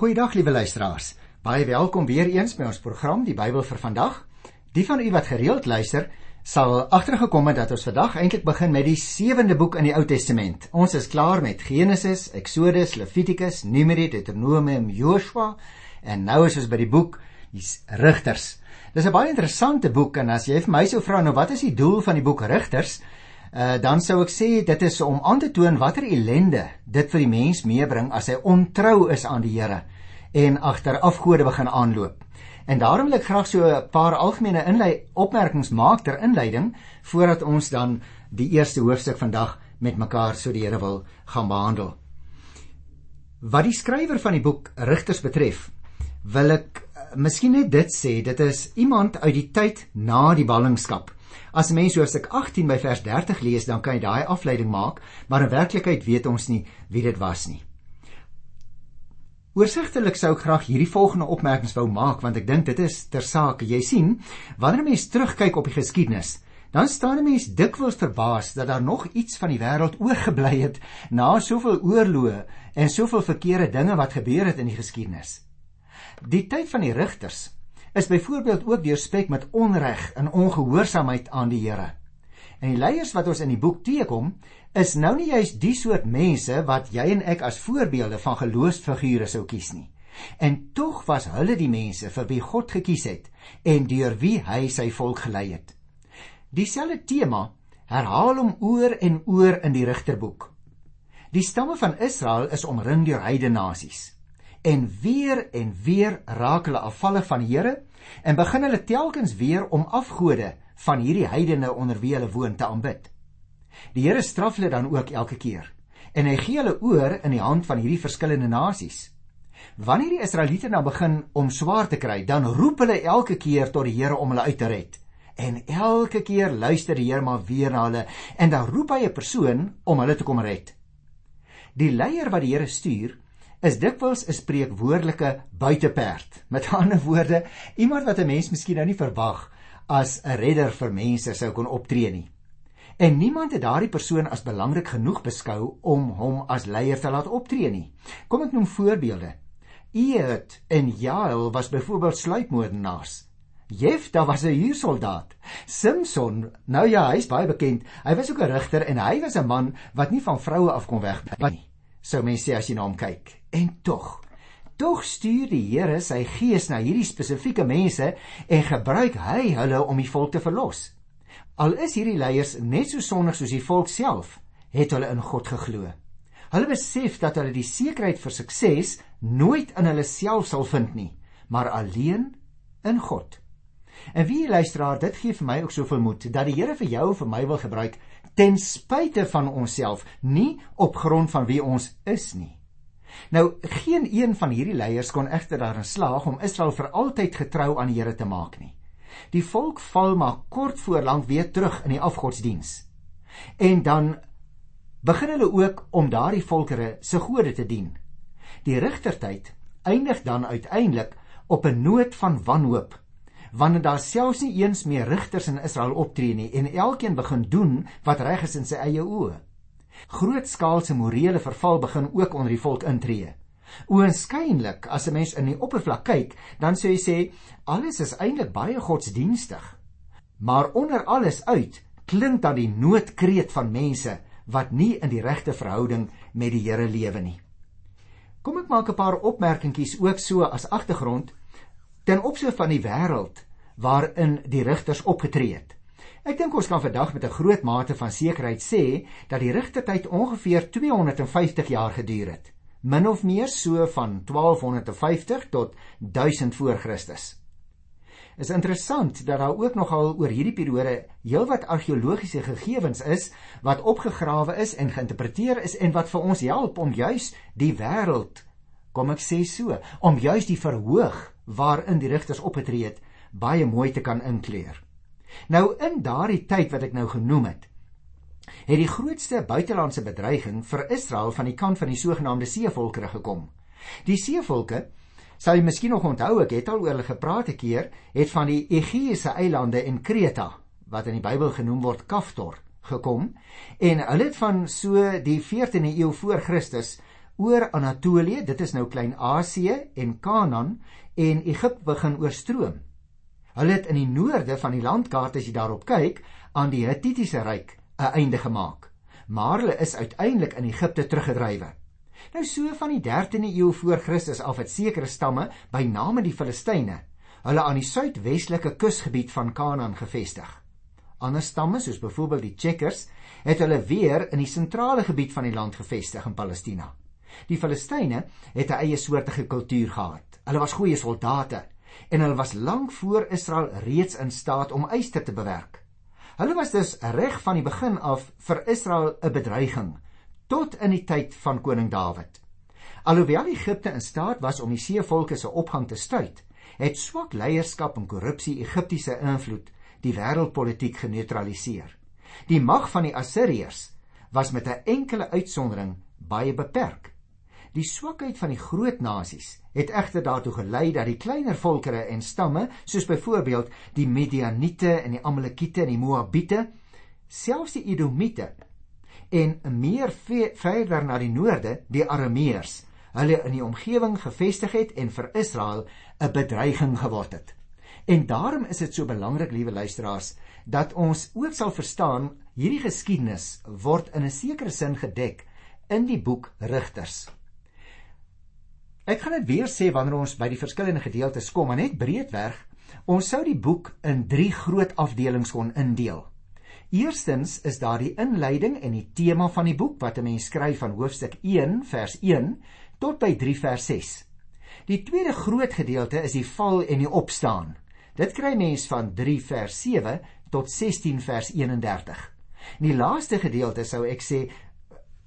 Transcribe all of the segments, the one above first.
Goeiedag liewe luisteraars. Baie welkom weer eens by ons program Die Bybel vir vandag. Die van u wat gereeld luister, sal agtergekom het dat ons vandag eintlik begin met die sewende boek in die Ou Testament. Ons is klaar met Genesis, Exodus, Levitikus, Numeri, Deuteronomium, Joshua en nou is ons by die boek die Rigters. Dis 'n baie interessante boek en as jy vir my sou vra nou wat is die doel van die boek Rigters? Uh, dan sou ek sê dit is om aan te toon watter ellende dit vir die mens meebring as hy ontrou is aan die Here en agter afgode begin aanloop. En daarom wil ek graag so 'n paar algemene inlei opmerkings maak ter inleiding voordat ons dan die eerste hoofstuk vandag met mekaar so die Here wil gaan behandel. Wat die skrywer van die boek Rigters betref, wil ek uh, miskien net dit sê, dit is iemand uit die tyd na die ballingskap. As 'n mens hoofstuk 18 by vers 30 lees, dan kan jy daai afleiding maak, maar in werklikheid weet ons nie wie dit was nie. Oorsigtelik sou ek graag hierdie volgende opmerkings wou maak want ek dink dit is ter saake. Jy sien, wanneer 'n mens terugkyk op die geskiedenis, dan staan 'n mens dikwels verbaas dat daar nog iets van die wêreld oorgebly het na soveel oorloë en soveel verkeerde dinge wat gebeur het in die geskiedenis. Die tyd van die rigters is byvoorbeeld ook deurspek met onreg en ongehoorsaamheid aan die Here. En die leiers wat ons in die boek teekom, is nou nie juist die soort mense wat jy en ek as voorbeelde van geloofsfigure sou kies nie. En tog was hulle die mense vir wie God gekies het en deur wie hy sy volk gelei het. Dieselfde tema herhaal hom oor en oor in die Rigterboek. Die stamme van Israel is omring deur heidene nasies en weer en weer raak hulle afvallig van die Here en begin hulle telkens weer om afgode van hierdie heidene onder wie hulle woon te aanbid. Die Here straf hulle dan ook elke keer en hy gee hulle oor in die hand van hierdie verskillende nasies. Wanneer die Israeliete nou begin om swaar te kry, dan roep hulle elke keer tot die Here om hulle uit te red. En elke keer luister die Here maar weer na hulle en dan roep hy 'n persoon om hulle te kom red. Die leier wat die Here stuur, is dikwels 'n spreekwoordelike buiteperd. Met ander woorde, iemand wat 'n mens miskien nou nie verwag as 'n redder vir mense sou kon optree nie. En niemand het daardie persoon as belangrik genoeg beskou om hom as leier te laat optree nie. Kom ek noem voorbeelde. Ehud en Jael was byvoorbeeld sluipmoordenaars. Jefta was 'n huursoldaat. Samson, nou ja, hy's baie bekend. Hy was ook 'n regter en hy was 'n man wat nie van vroue af kon wegbly nie sou mens sê as jy na hom kyk. En tog, tog stuur die Here sy gees na hierdie spesifieke mense en gebruik hy hulle om die volk te verlos. Al is hierdie leiers net so sondig soos die volk self, het hulle in God geglo. Hulle besef dat hulle die sekerheid vir sukses nooit in hulle self sal vind nie, maar alleen in God. En wie luisteraar, dit gee vir my ook soveel moed dat die Here vir jou en vir my wil gebruik ten spyte van onsself, nie op grond van wie ons is nie. Nou, geen een van hierdie leiers kon egter daarin slaag om Israel vir altyd getrou aan die Here te maak nie. Die volk val maar kort voor lank weer terug in die afgodsdiens. En dan begin hulle ook om daardie volkere se gode te dien. Die rigtertyd eindig dan uiteindelik op 'n noot van wanhoop wanneer daar selfs nie eens meer rigters in Israel optree nie en elkeen begin doen wat reg is in sy eie oë. Grootskaalse morele verval begin ook onder die volk intree. Oënskynlik, as 'n mens in die oppervlak kyk, dan sou jy sê alles is eintlik baie godsdienstig. Maar onder alles uit klink dan die noodkreet van mense wat nie in die regte verhouding met die Here lewe nie. Kom ek maak 'n paar opmerkingkies ook so as agtergrond ten opsigte van die wêreld waarin die rigters opgetree het. Ek dink ons kan vandag met 'n groot mate van sekerheid sê dat die rigtertyd ongeveer 250 jaar geduur het, min of meer so van 1250 tot 1000 voor Christus. Is interessant dat daar ook nogal oor hierdie periode heelwat argeologiese gegevens is wat opgegrawe is en geïnterpreteer is en wat vir ons help om juis die wêreld, kom ek sê so, om juis die verhoog waarin die rigters opgetree het, baie mooi te kan inkleer. Nou in daardie tyd wat ek nou genoem het, het die grootste buitelandse bedreiging vir Israel van die kant van die sogenaamde seevolkere gekom. Die seevolke, sal jy miskien nog onthou, ek het al oor hulle gepraat 'n keer, het van die Egeïese eilande en Kreta, wat in die Bybel genoem word Kaftor, gekom en hulle het van so die 14de eeu voor Christus oor Anatolië, dit is nou Klein-Asië en Kanaan en Egipte begin oorstroom. Hulle het in die noorde van die landkaart as jy daarop kyk, aan die Hittitiese ryk 'n einde gemaak. Maar hulle is uiteindelik in Egipte teruggedrywe. Nou so van die 13de eeu voor Christus af het sekere stamme, by name die Filistyne, hulle aan die suidwestelike kusgebied van Kanaan gevestig. Ander stamme, soos byvoorbeeld die Checkers, het hulle weer in die sentrale gebied van die land gevestig in Palestina. Die Filistyne het 'n eie soortige kultuur gehad. Hulle was goeie soldate en hulle was lank voor Israel reeds in staat om eyster te bewerk. Hulle was dus reg van die begin af vir Israel 'n bedreiging tot in die tyd van koning Dawid. Alhoewel Egipte in staat was om die seevolke se opgang te stuit, het swak leierskap en korrupsie Egiptiese invloed die wêreldpolitiek geneutraliseer. Die mag van die Assiriërs was met 'n enkele uitsondering baie beperk. Die swakheid van die groot nasies het egter daartoe gelei dat die kleiner volkerre en stamme, soos byvoorbeeld die Midianiete en die Amalekiete en die Moabiete, selfs die Edomite en meer verder na die noorde, die Arameërs, hulle in die omgewing gevestig het en vir Israel 'n bedreiging geword het. En daarom is dit so belangrik, liewe luisteraars, dat ons ook sal verstaan hierdie geskiedenis word in 'n sekere sin gedek in die boek Rigters. Ek gaan dit weer sê wanneer ons by die verskillende gedeeltes kom, maar net breedweg, ons sou die boek in 3 groot afdelings kon indeel. Eerstens is daar die inleiding en die tema van die boek wat 'n mens skryf van hoofstuk 1 vers 1 tot by 3 vers 6. Die tweede groot gedeelte is die val en die opstaan. Dit kry mens van 3 vers 7 tot 16 vers 31. En die laaste gedeelte sou ek sê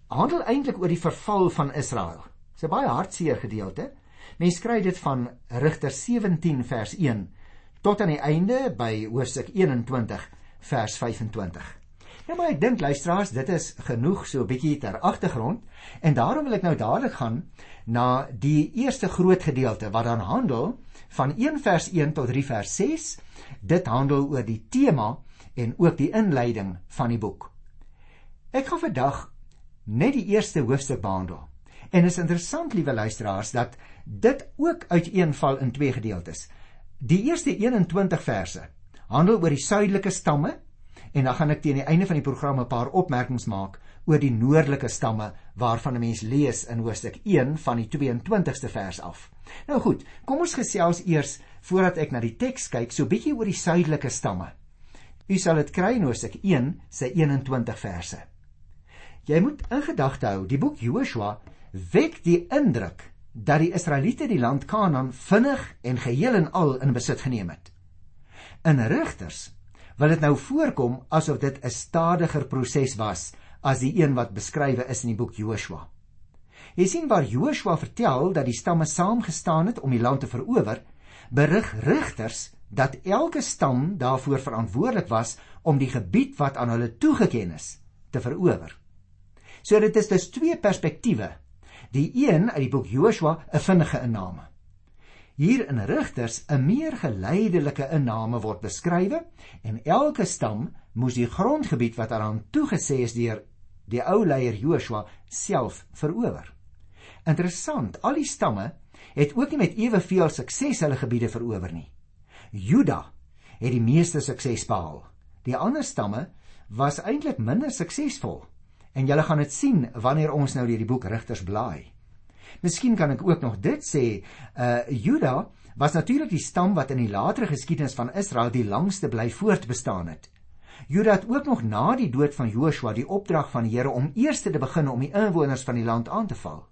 handel eintlik oor die verval van Israel. Dis 'n baie hartseer gedeelte. Mens kry dit van Rigter 17 vers 1 tot aan die einde by hoofstuk 21 vers 25. Nou maar ek dink luisteraars, dit is genoeg so 'n bietjie ter agtergrond en daarom wil ek nou dadelik gaan na die eerste groot gedeelte wat dan handel van 1 vers 1 tot 3 vers 6. Dit handel oor die tema en ook die inleiding van die boek. Ek gaan vandag net die eerste hoofstuk behandel. En is interessant, liewe luisteraars, dat dit ook uiteenval in twee gedeeltes. Die eerste 21 verse handel oor die suidelike stamme en dan gaan ek teen die einde van die program 'n paar opmerkings maak oor die noordelike stamme waarvan 'n mens lees in hoofstuk 1 van die 22ste vers af. Nou goed, kom ons gesels eers voordat ek na die teks kyk, so bietjie oor die suidelike stamme. U sal dit kry in hoofstuk 1 se 21 verse. Jy moet in gedagte hou, die boek Joshua wek die indruk dat die Israeliete die land Kanaan vinnig en geheel en al in besit geneem het. In Rigters wil dit nou voorkom asof dit 'n stadiger proses was as die een wat beskrywe is in die boek Joshua. Jy sien waar Joshua vertel dat die stamme saamgestaan het om die land te verower, berig Rigters dat elke stam daarvoor verantwoordelik was om die gebied wat aan hulle toegeken is te verower. So dit is dus twee perspektiewe Die een uit die boek Joshua 'n vinnige inname. Hier in Rigters 'n meer geleidelike inname word beskrywe en elke stam moes die grondgebied wat aan toegesê is deur die ou leier Joshua self verower. Interessant, al die stamme het ook nie met eweveel sukses hulle gebiede verower nie. Juda het die meeste sukses behaal. Die ander stamme was eintlik minder suksesvol. En julle gaan dit sien wanneer ons nou deur die boek Rigters blaai. Miskien kan ek ook nog dit sê, uh Juda was natuurlik die stam wat in die latere geskiedenis van Israel die langste bly voortbestaan het. Juda het ook nog na die dood van Joshua die opdrag van die Here om eers te begin om die inwoners van die land aan te val.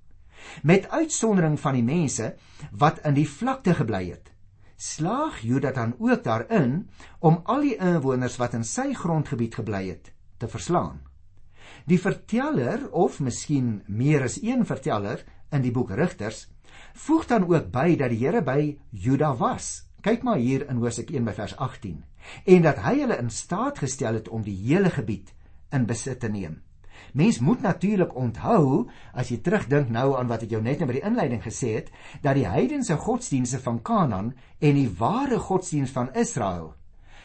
Met uitsondering van die mense wat in die vlakte gebly het, slaag Juda dan ook daarin om al die inwoners wat in sy grondgebied gebly het te verslaan. Die verteller of miskien meer as een verteller in die boek Rigters voeg dan ook by dat die Here by Juda was. Kyk maar hier in Hosea 1 by vers 18 en dat hy hulle in staat gestel het om die hele gebied in besit te neem. Mens moet natuurlik onthou as jy terugdink nou aan wat ek jou net nou by die inleiding gesê het dat die heidense godsdienste van Kanaan en die ware godsdienst van Israel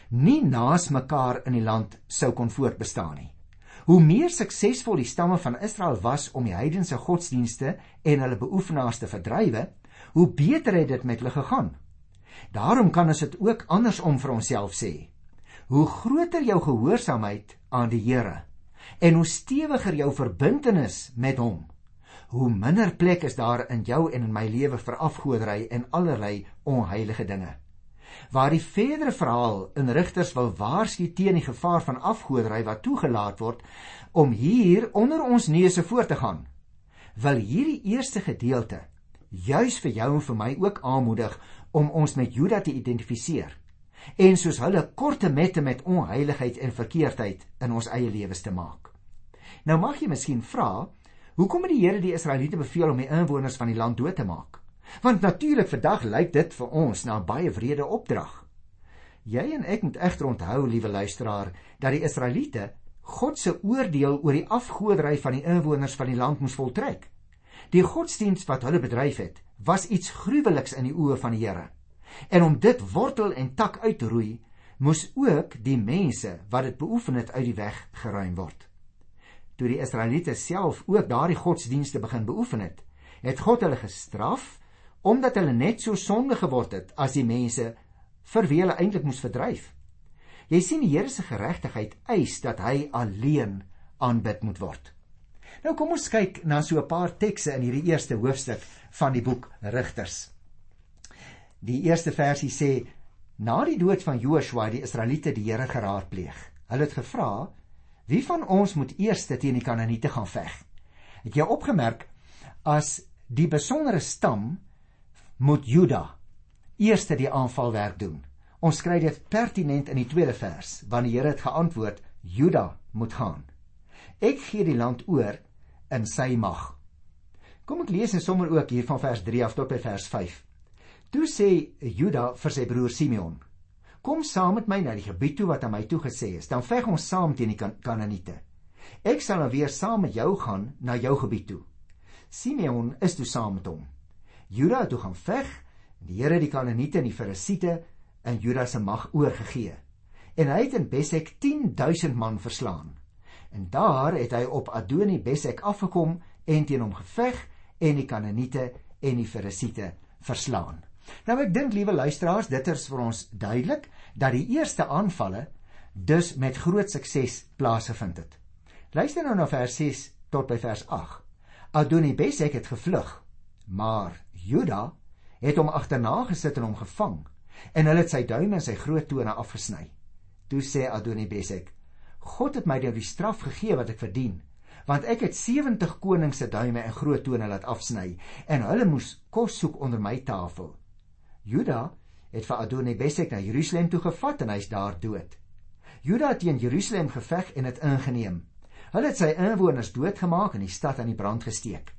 nie naas mekaar in die land sou kon voortbestaan nie. Hoe meer suksesvol die stamme van Israel was om die heidense godsdienste en hulle beoefenaars te verdrywe, hoe beter het dit met hulle gegaan. Daarom kan ons dit ook andersom vir onsself sê. Hoe groter jou gehoorsaamheid aan die Here en hoe stewiger jou verbintenis met hom, hoe minder plek is daar in jou en in my lewe vir afgoderry en allerlei onheilige dinge. Waar die verdere verhaal in Rigters wil waarsku teen die gevaar van afgoderry wat toegelaat word om hier onder ons neuse voort te gaan, wil hierdie eerste gedeelte juis vir jou en vir my ook aanmoedig om ons met Juda te identifiseer en soos hulle korte mette met onheiligheid en verkeerdheid in ons eie lewens te maak. Nou mag jy miskien vra, hoekom het die Here die Israeliete beveel om die inwoners van die land dood te maak? Want natuurlik vandag lyk dit vir ons na baie wrede opdrag. Jy en ek moet egter onthou, liewe luisteraar, dat die Israeliete God se oordeel oor die afgoderry van die inwoners van die land moes voltrek. Die godsdiens wat hulle bedryf het, was iets gruweliks in die oë van die Here. En om dit wortel en tak uit te roei, moes ook die mense wat dit beoefen het uit die weg geruim word. Toe die Israeliete self ook daardie godsdienste begin beoefen het, het God hulle gestraf omdat hulle net so sonde geword het as die mense vir wie hulle eintlik moes verdryf. Jy sien die Here se geregtigheid eis dat hy alleen aanbid moet word. Nou kom ons kyk na so 'n paar tekste in hierdie eerste hoofstuk van die boek Rigters. Die eerste versie sê: Na die dood van Joshua het die Israeliete die Here geraadpleeg. Hulle het gevra: "Wie van ons moet eers teen die Kanaaniete gaan veg?" Het jy opgemerk as die besondere stam moet Juda eers die aanvalwerk doen. Ons kry dit pertinent in die tweede vers wanneer die Here het geantwoord: "Juda moet gaan." Ek gee die land oor in sy mag. Kom ek lees en sommer ook hier van vers 3 af tot by vers 5. Toe sê Juda vir sy broer Simeon: Kom saam met my na die gebied toe wat aan my toegesê is, dan veg ons saam teen die kan Kanaaniete. Ek sal dan weer saam met jou gaan na jou gebied toe. Simeon is toe saam met hom. Juda toe gaan veg en die Here die Kanaaniete en die Ferisiete in Juda se mag oorgegee. En hy het in Besek 10000 man verslaan. En daar het hy op Adoni Besek afgekom en teen hom geveg en die Kanaaniete en die Ferisiete verslaan. Nou ek dink liewe luisteraars, dit is vir ons duidelik dat die eerste aanvalle dus met groot sukses plaasgevind het. Luister nou na vers 6 tot by vers 8. Adoni Besek het gevlug, maar Juda het hom agterna gesit en hom gevang en hulle het sy duime en sy groot tone afgesny. Toe sê Adoni Besek: God het my nou die straf gegee wat ek verdien, want ek het 70 konings se duime en groot tone laat afsny en hulle moes kos soek onder my tafel. Juda het vir Adonibesek na Jerusalem toe gevat en hy's daar dood. Juda het teen Jerusalem geveg en dit ingeneem. Hulle het sy inwoners doodgemaak en die stad aan die brand gesteek.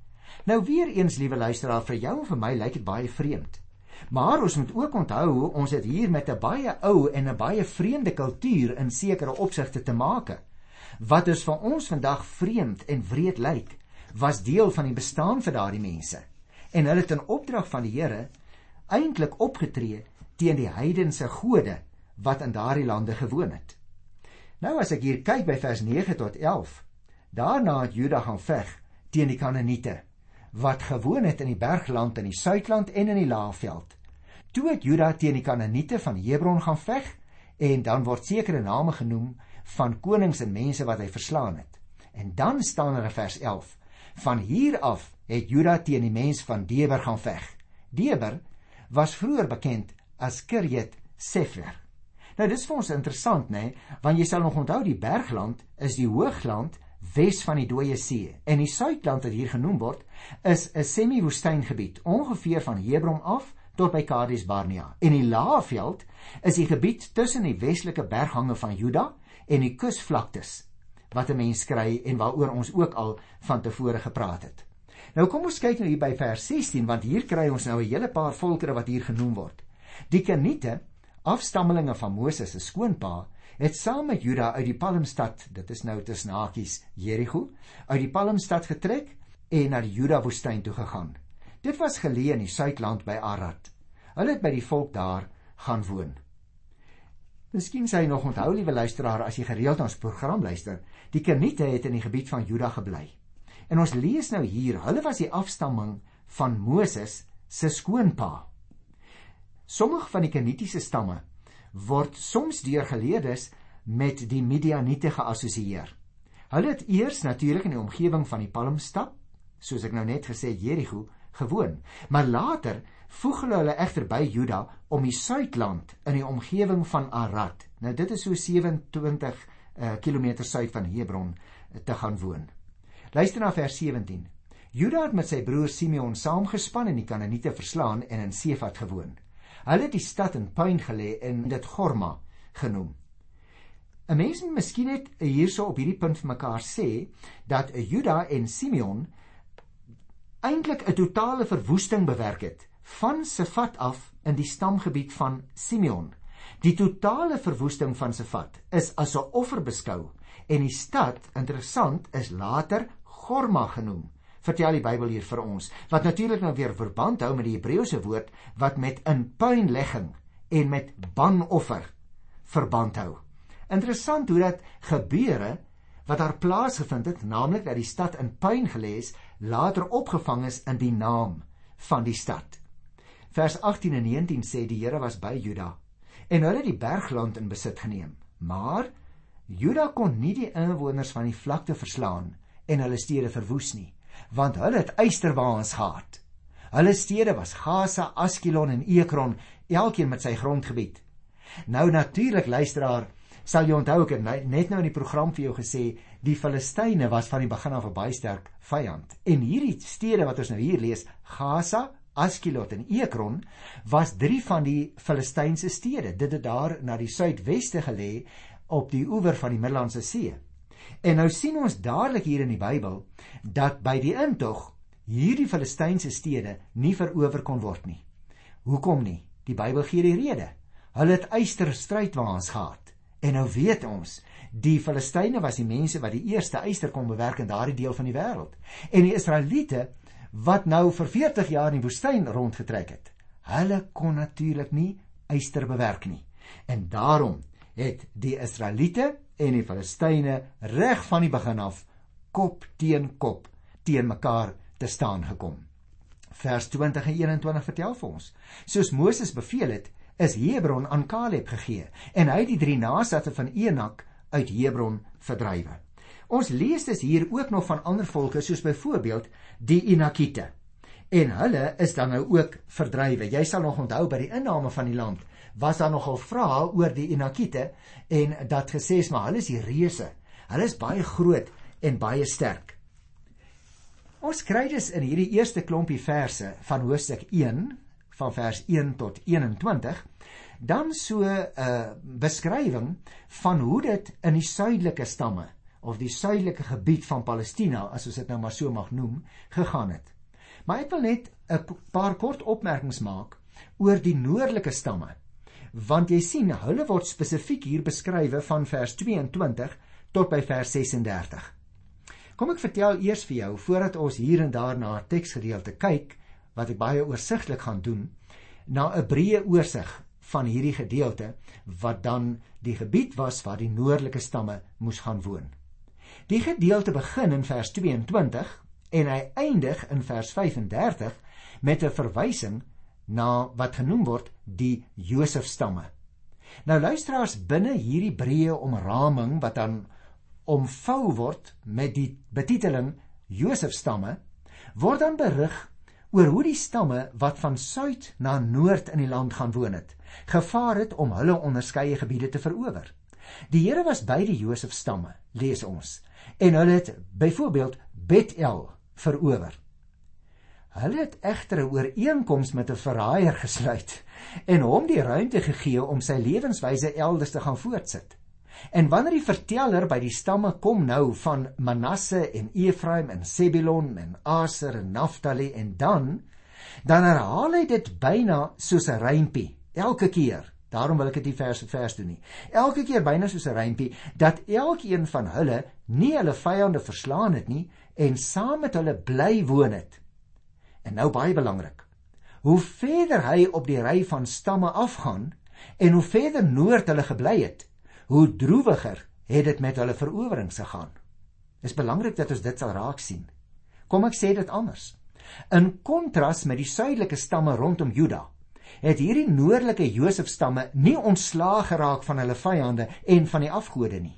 Nou weer eens, liewe luisteraar, vir jou en vir my lyk dit baie vreemd. Maar ons moet ook onthou ons het hier met 'n baie ou en 'n baie vreemde kultuur in sekere opsigte te make. Wat dus vir ons vandag vreemd en wreed lyk, was deel van die bestaan vir daardie mense. En hulle het in opdrag van die Here eintlik opgetree teen die heidense gode wat in daardie lande gewoon het. Nou as ek hier kyk by vers 9 tot 11, daarna het Juda gaan veg teen die Kanaaniete wat gewoon het in die bergland in die suidland en in die laafveld. Toe het Juda teen die Kanaaniete van Hebron gaan veg en dan word sekere name genoem van konings en mense wat hy verslaan het. En dan staan er in vers 11: Van hier af het Juda teen die mense van Deber gaan veg. Deber was vroeër bekend as Kirjat Sefer. Nou dis vir ons interessant nê, want jy sal nog onthou die bergland is die hoogland wes van die dooie see en die suidland wat hier genoem word is 'n semi-woestyngebied ongeveer van Hebron af tot by Kades Barnea en die laafveld is die gebied tussen die westelike berghange van Juda en die kusvlaktes wat 'n mens kry en waaroor ons ook al van tevore gepraat het. Nou kom ons kyk nou hier by vers 16 want hier kry ons nou 'n hele paar volkere wat hier genoem word. Die Keniete, afstammelinge van Moses se skoonpa, het saam met Juda uit die Palmstad, dit is nou tussen hakies Jerigo, uit die Palmstad getrek en na die Juda woestyn toe gegaan. Dit was geleë in die suidland by Arad. Hulle het by die volk daar gaan woon. Miskien sê jy nog onthou liewe luisteraar as jy gereeld ons program luister, die Keniete het in die gebied van Juda gebly. En ons lees nou hier, hulle was die afstamming van Moses se skoonpa. Sommige van die Kenitiese stamme word soms deur geleerdes met die Midianiete geassosieer. Hulle het eers natuurlik in die omgewing van die Palmstad, soos ek nou net gesê Jerigo, gewoon, maar later voeg hulle hulle egter by Juda om die suidland in die omgewing van Arad. Nou dit is so 27 uh, km suid van Hebron uh, te gaan woon. Luister na vers 17. Juda het met sy broer Simeon saamgespan en die Kanaaniete verslaan en in Sefat gewoon. Hulle het die stad in puin gelê en dit Gorma genoem. 'n Mens moet miskien net hierso op hierdie punt vir mekaar sê dat Juda en Simeon eintlik 'n totale verwoesting bewerk het van Sefat af in die stamgebied van Simeon. Die totale verwoesting van Sefat is as 'n offer beskou en die stad, interessant, is later Gorma genoem. Vertel die Bybel hier vir ons, wat natuurlik nou weer verband hou met die Hebreëse woord wat met in puinlegging en met banoffer verband hou. Interessant hoe dat gebeure wat daar plaasgevind het, naamlik dat die stad in puin gelê is, later opgevang is in die naam van die stad. Vers 18 en 19 sê die Here was by Juda en hulle het die bergland in besit geneem. Maar Juda kon nie die inwoners van die vlakte verslaan en hulle stede verwoes nie, want hulle het eysterwaans gehad. Hulle stede was Gaza, Askelon en Ekron, elkeen met sy grondgebied. Nou natuurlik luisteraar sal jy onthou ek het net nou in die program vir jou gesê die Filistyne was van die begin af 'n baie sterk vyand. En hierdie stede wat ons nou hier lees, Gaza, Askelot en Ekron, was drie van die Filistynse stede. Dit het daar na die suidweste gelê op die oewer van die Middellandse See. En nou sien ons dadelik hier in die Bybel dat by die intog hierdie Filistynse stede nie verower kon word nie. Hoekom nie? Die Bybel gee die rede. Hulle het eyster strydwaans gehad. En nou weet ons, die Filistyne was die mense wat die eerste eyster kon bewerk in daardie deel van die wêreld. En die Israeliete wat nou vir 40 jaar in die woestyn rondgetrek het, hulle kon natuurlik nie eyster bewerk nie. En daarom het die Israeliete en die Filistyne reg van die begin af kop teen kop teen mekaar te staan gekom. Vers 20 en 21 vertel vir ons: Soos Moses beveel het, is Hebron aan Kaleb gegee en hy het die drie nageslagte van Enak uit Hebron verdrywe. Ons lees dus hier ook nog van ander volke soos byvoorbeeld die Enakite. En hulle is dan nou ook verdrywe. Jy sal nog onthou by die inname van die land was daar nogal vrae oor die Enakite en dat gesê is maar hulle is die reuse. Hulle is baie groot en baie sterk. Ons kry dus in hierdie eerste klompie verse van hoofstuk van vers 1 tot 21 dan so 'n uh, beskrywing van hoe dit in die suidelike stamme of die suidelike gebied van Palestina as ons dit nou maar so mag noem gegaan het. Maar ek wil net 'n paar kort opmerkings maak oor die noordelike stamme. Want jy sien, hulle word spesifiek hier beskrywe van vers 22 tot by vers 36. Kom ek vertel eers vir jou voordat ons hier en daar na 'n teksgedeelte kyk wat ek baie oorsigtelik gaan doen na 'n breë oorsig van hierdie gedeelte wat dan die gebied was waar die noordelike stamme moes gaan woon. Die gedeelte begin in vers 22 en hy eindig in vers 35 met 'n verwysing na wat genoem word die Josef stamme. Nou luisteraars binne hierdie breë omraming wat dan omvou word met die betiteling Josef stamme word dan berig oor hoe die stamme wat van suid na noord in die land gaan woon het, gevaar het om hulle onderskeie gebiede te verower. Die Here was by die Josef stamme, lees ons, en hulle het byvoorbeeld Bethel verower. Hulle het egter 'n ooreenkoms met 'n verraaier gesluit en hom die ruimte gegee om sy lewenswyse elders te gaan voortsit. En wanneer die verteller by die stamme kom nou van Manasse en Efraim en Sebulon en Aser en Naphtali en dan dan herhaal hy dit byna soos 'n rympie elke keer. Daarom wil ek dit nie vers vir vers doen nie. Elke keer byna soos 'n rympie dat elkeen van hulle nie hulle vyande verslaan het nie en saam met hulle bly woon het. En nou baie belangrik. Hoe verder hy op die ry van stamme afgaan, En hoe verder noord hulle gebly het, hoe droewiger het dit met hulle verowerings gegaan. Dis belangrik dat ons dit sal raak sien. Kom ek sê dit anders. In kontras met die suidelike stamme rondom Juda, het hierdie noordelike Josef stamme nie ontslaag geraak van hulle vyande en van die afgode nie.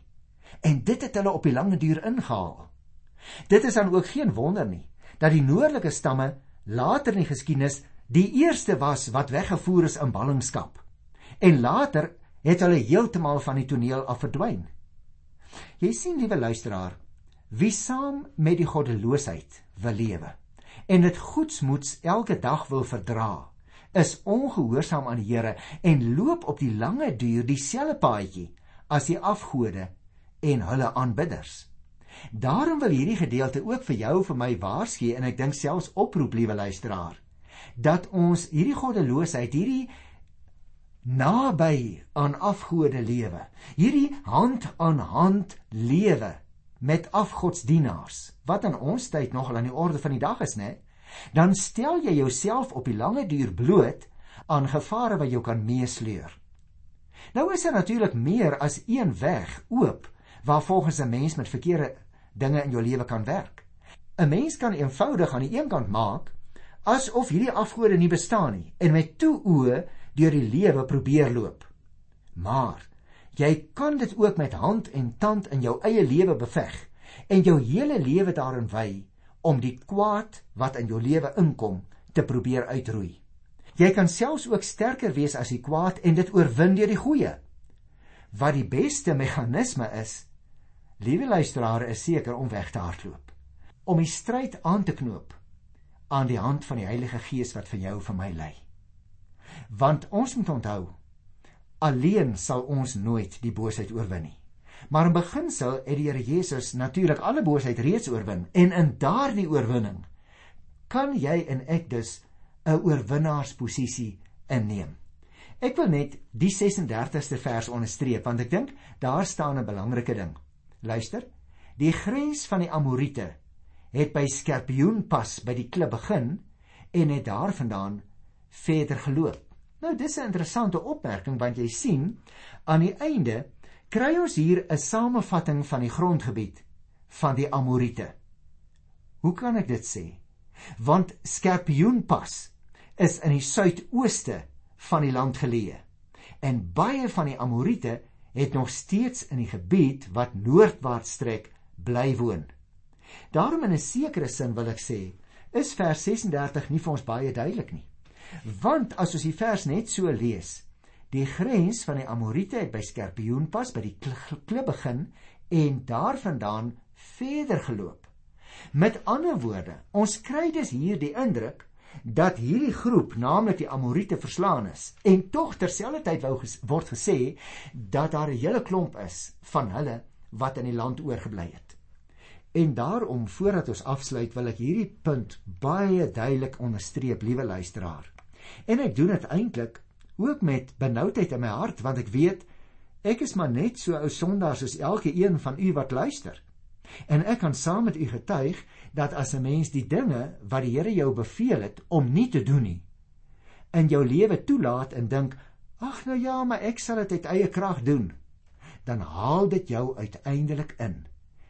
En dit het hulle op die lange duur ingehaal. Dit is dan ook geen wonder nie dat die noordelike stamme later in die geskiedenis die eerste was wat weggevoer is in ballingskap. En later het hulle heeltemal van die toneel af verdwyn. Jy sien, liewe luisteraar, wie saam met die goddeloosheid wil lewe en dit goedsmoeds elke dag wil verdra, is ongehoorsaam aan die Here en loop op die lange duur dieselfde paadjie as die afgode en hulle aanbidders. Daarom wil hierdie gedeelte ook vir jou vir my waarsku en ek dink selfs oproep liewe luisteraar dat ons hierdie goddeloosheid hierdie naby aan afgode lewe hierdie hand aan hand lewe met afgodsdienaars wat in ons tyd nogal aan die orde van die dag is nê dan stel jy jouself op die lange duur bloot aan gevare wat jou kan meesleur. Nou is daar natuurlik meer as een weg oop waar volgens 'n mens met verkeerde dinge in jou lewe kan werk 'n mens kan eenvoudig aan die een kant maak asof hierdie afgode nie bestaan nie en met toe oë deur die lewe probeer loop. Maar jy kan dit ook met hand en tand in jou eie lewe beveg en jou hele lewe daarin wy om die kwaad wat in jou lewe inkom te probeer uitroei. Jy kan selfs ook sterker wees as die kwaad en dit oorwin deur die goeie. Wat die beste meganisme is, liewe luisteraars, is seker om weg te hardloop. Om die stryd aan te knoop aan die hand van die Heilige Gees wat vir jou vir my lei. Want ons moet onthou, alleen sal ons nooit die boosheid oorwin nie. Maar in beginsel het die Here Jesus natuurlik alle boosheid reeds oorwin en in daardie oorwinning kan jy en ek dus 'n oorwinnaarsposisie inneem. Ek wil net die 36ste vers onderstreep want ek dink daar staan 'n belangrike ding. Luister, die grens van die Amorite het by Skorpioenpas by die klip begin en het daarvandaan verder geloop. Nou dis 'n interessante opmerking want jy sien aan die einde kry ons hier 'n samevatting van die grondgebied van die Amorite. Hoe kan ek dit sê? Want Skorpioenpas is in die suidooste van die land geleë en baie van die Amorite het nog steeds in die gebied wat noordwaarts strek bly woon. Daarom in 'n sekere sin wil ek sê, is vers 36 nie vir ons baie duidelik nie. Want as ons die vers net so lees, die grens van die Amorite het by Skorpioenpas by die klip begin en daarvandaan verder geloop. Met ander woorde, ons kry dus hier die indruk dat hierdie groep, naamlik die Amorite, verslaan is en tog terselfdertyd wou ges word gesê dat daar 'n hele klomp is van hulle wat in die land oorgebly het. En daarom voordat ons afsluit wil ek hierdie punt baie duidelik onderstreep, liewe luisteraar. En ek doen dit eintlik ook met benoudheid in my hart want ek weet ek is maar net so ou sondaar soos elke een van u wat luister. En ek kan saam met u getuig dat as 'n mens die dinge wat die Here jou beveel het om nie te doen nie in jou lewe toelaat en dink, "Ag nou ja, maar ek sal dit uit eie krag doen." Dan haal dit jou uiteindelik in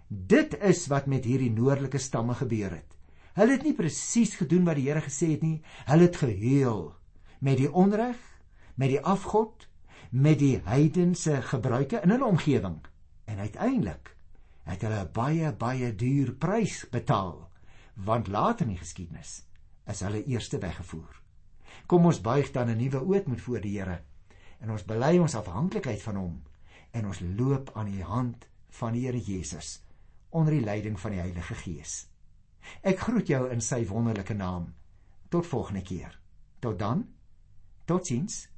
Dit is wat met hierdie noordelike stamme gebeur het. Hulle het nie presies gedoen wat die Here gesê het nie. Hulle het geheel met die onreg, met die afgod, met die heidense gebruike in hulle omgewing. En uiteindelik het hulle baie baie duur prys betaal, want later in die geskiedenis is hulle eerste weggevoer. Kom ons buig dan 'n nuwe ootmoed voor die Here en ons bely ons afhanklikheid van hom en ons loop aan die hand van die Here Jesus onder die leiding van die Heilige Gees. Ek groet jou in sy wonderlike naam. Tot volgende keer. Tot dan. Totsiens.